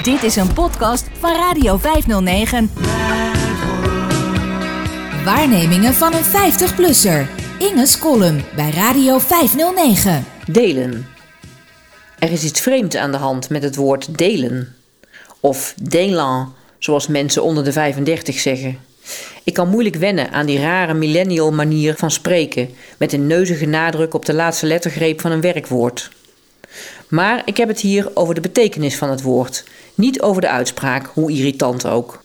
Dit is een podcast van Radio 509. Waarnemingen van een 50-plusser. Inge's column bij Radio 509. Delen. Er is iets vreemds aan de hand met het woord delen. Of délan, zoals mensen onder de 35 zeggen. Ik kan moeilijk wennen aan die rare millennial manier van spreken, met een neuzige nadruk op de laatste lettergreep van een werkwoord. Maar ik heb het hier over de betekenis van het woord, niet over de uitspraak, hoe irritant ook.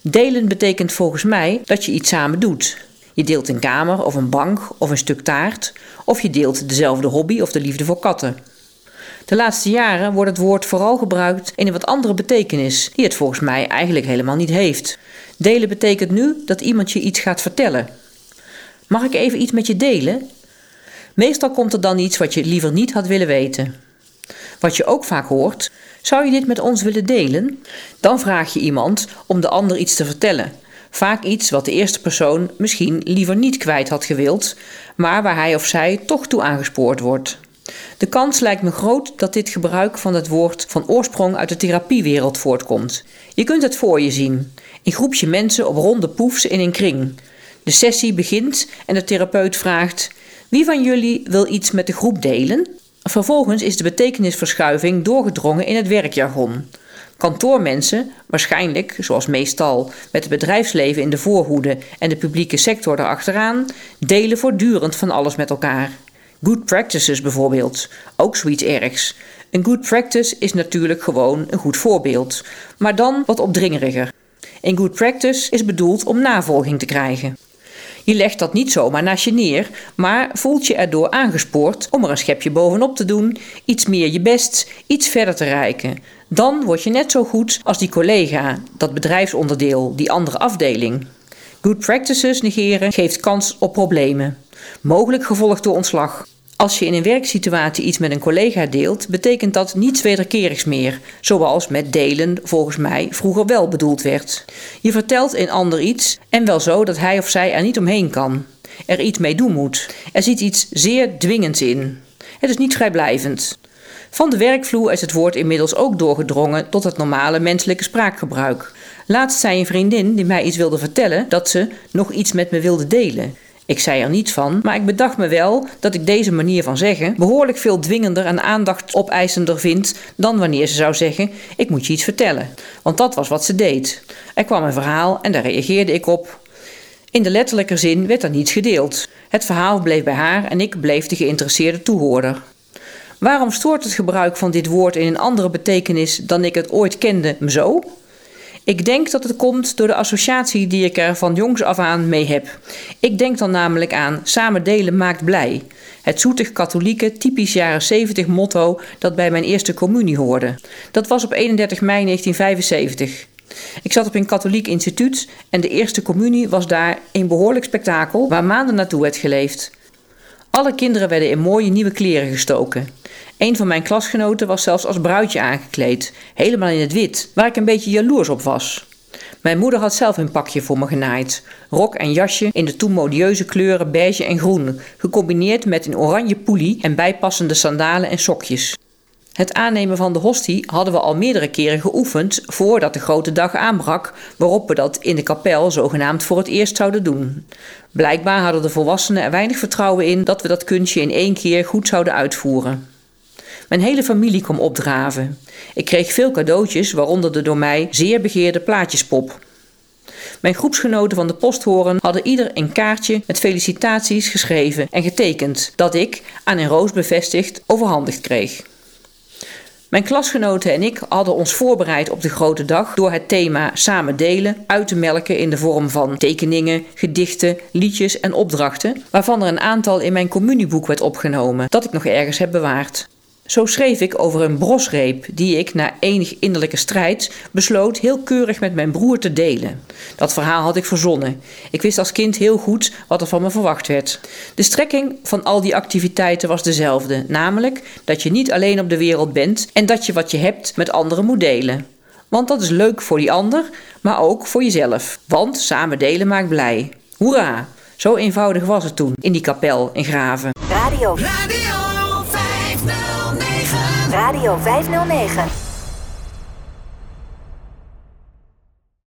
Delen betekent volgens mij dat je iets samen doet. Je deelt een kamer of een bank of een stuk taart, of je deelt dezelfde hobby of de liefde voor katten. De laatste jaren wordt het woord vooral gebruikt in een wat andere betekenis, die het volgens mij eigenlijk helemaal niet heeft. Delen betekent nu dat iemand je iets gaat vertellen. Mag ik even iets met je delen? Meestal komt er dan iets wat je liever niet had willen weten. Wat je ook vaak hoort, zou je dit met ons willen delen? Dan vraag je iemand om de ander iets te vertellen. Vaak iets wat de eerste persoon misschien liever niet kwijt had gewild, maar waar hij of zij toch toe aangespoord wordt. De kans lijkt me groot dat dit gebruik van het woord van oorsprong uit de therapiewereld voortkomt. Je kunt het voor je zien. Een groepje mensen op ronde poefs in een kring. De sessie begint en de therapeut vraagt: Wie van jullie wil iets met de groep delen? Vervolgens is de betekenisverschuiving doorgedrongen in het werkjargon. Kantoormensen, waarschijnlijk, zoals meestal, met het bedrijfsleven in de voorhoede en de publieke sector erachteraan, delen voortdurend van alles met elkaar. Good practices bijvoorbeeld, ook zoiets ergs. Een good practice is natuurlijk gewoon een goed voorbeeld, maar dan wat opdringeriger. Een good practice is bedoeld om navolging te krijgen. Je legt dat niet zomaar naast je neer, maar voelt je erdoor aangespoord om er een schepje bovenop te doen, iets meer je best, iets verder te reiken. Dan word je net zo goed als die collega, dat bedrijfsonderdeel, die andere afdeling. Good practices negeren geeft kans op problemen, mogelijk gevolgd door ontslag. Als je in een werksituatie iets met een collega deelt, betekent dat niets wederkerigs meer, zoals met delen volgens mij vroeger wel bedoeld werd. Je vertelt een ander iets en wel zo dat hij of zij er niet omheen kan, er iets mee doen moet. Er zit iets zeer dwingends in. Het is niet vrijblijvend. Van de werkvloer is het woord inmiddels ook doorgedrongen tot het normale menselijke spraakgebruik. Laatst zei een vriendin die mij iets wilde vertellen dat ze nog iets met me wilde delen. Ik zei er niets van, maar ik bedacht me wel dat ik deze manier van zeggen behoorlijk veel dwingender en aandacht opeisender vind dan wanneer ze zou zeggen: Ik moet je iets vertellen. Want dat was wat ze deed. Er kwam een verhaal en daar reageerde ik op. In de letterlijke zin werd er niets gedeeld. Het verhaal bleef bij haar en ik bleef de geïnteresseerde toehoorder. Waarom stoort het gebruik van dit woord in een andere betekenis dan ik het ooit kende me zo? Ik denk dat het komt door de associatie die ik er van jongs af aan mee heb. Ik denk dan namelijk aan samen delen maakt blij. Het zoetig katholieke, typisch jaren 70 motto dat bij mijn eerste communie hoorde. Dat was op 31 mei 1975. Ik zat op een katholiek instituut en de eerste communie was daar een behoorlijk spektakel waar maanden naartoe werd geleefd. Alle kinderen werden in mooie nieuwe kleren gestoken. Een van mijn klasgenoten was zelfs als bruidje aangekleed, helemaal in het wit, waar ik een beetje jaloers op was. Mijn moeder had zelf een pakje voor me genaaid. Rok en jasje in de toen modieuze kleuren beige en groen, gecombineerd met een oranje poelie en bijpassende sandalen en sokjes. Het aannemen van de hostie hadden we al meerdere keren geoefend voordat de grote dag aanbrak, waarop we dat in de kapel zogenaamd voor het eerst zouden doen. Blijkbaar hadden de volwassenen er weinig vertrouwen in dat we dat kunstje in één keer goed zouden uitvoeren. Mijn hele familie kwam opdraven. Ik kreeg veel cadeautjes, waaronder de door mij zeer begeerde plaatjespop. Mijn groepsgenoten van de posthoren hadden ieder een kaartje met felicitaties geschreven en getekend, dat ik, aan een roos bevestigd, overhandigd kreeg. Mijn klasgenoten en ik hadden ons voorbereid op de grote dag door het thema samen delen uit te melken in de vorm van tekeningen, gedichten, liedjes en opdrachten, waarvan er een aantal in mijn communieboek werd opgenomen, dat ik nog ergens heb bewaard. Zo schreef ik over een brosreep die ik na enig innerlijke strijd besloot heel keurig met mijn broer te delen. Dat verhaal had ik verzonnen. Ik wist als kind heel goed wat er van me verwacht werd. De strekking van al die activiteiten was dezelfde, namelijk dat je niet alleen op de wereld bent en dat je wat je hebt met anderen moet delen. Want dat is leuk voor die ander, maar ook voor jezelf. Want samen delen maakt blij. Hoera! Zo eenvoudig was het toen in die kapel in Graven. Radio. Radio 509.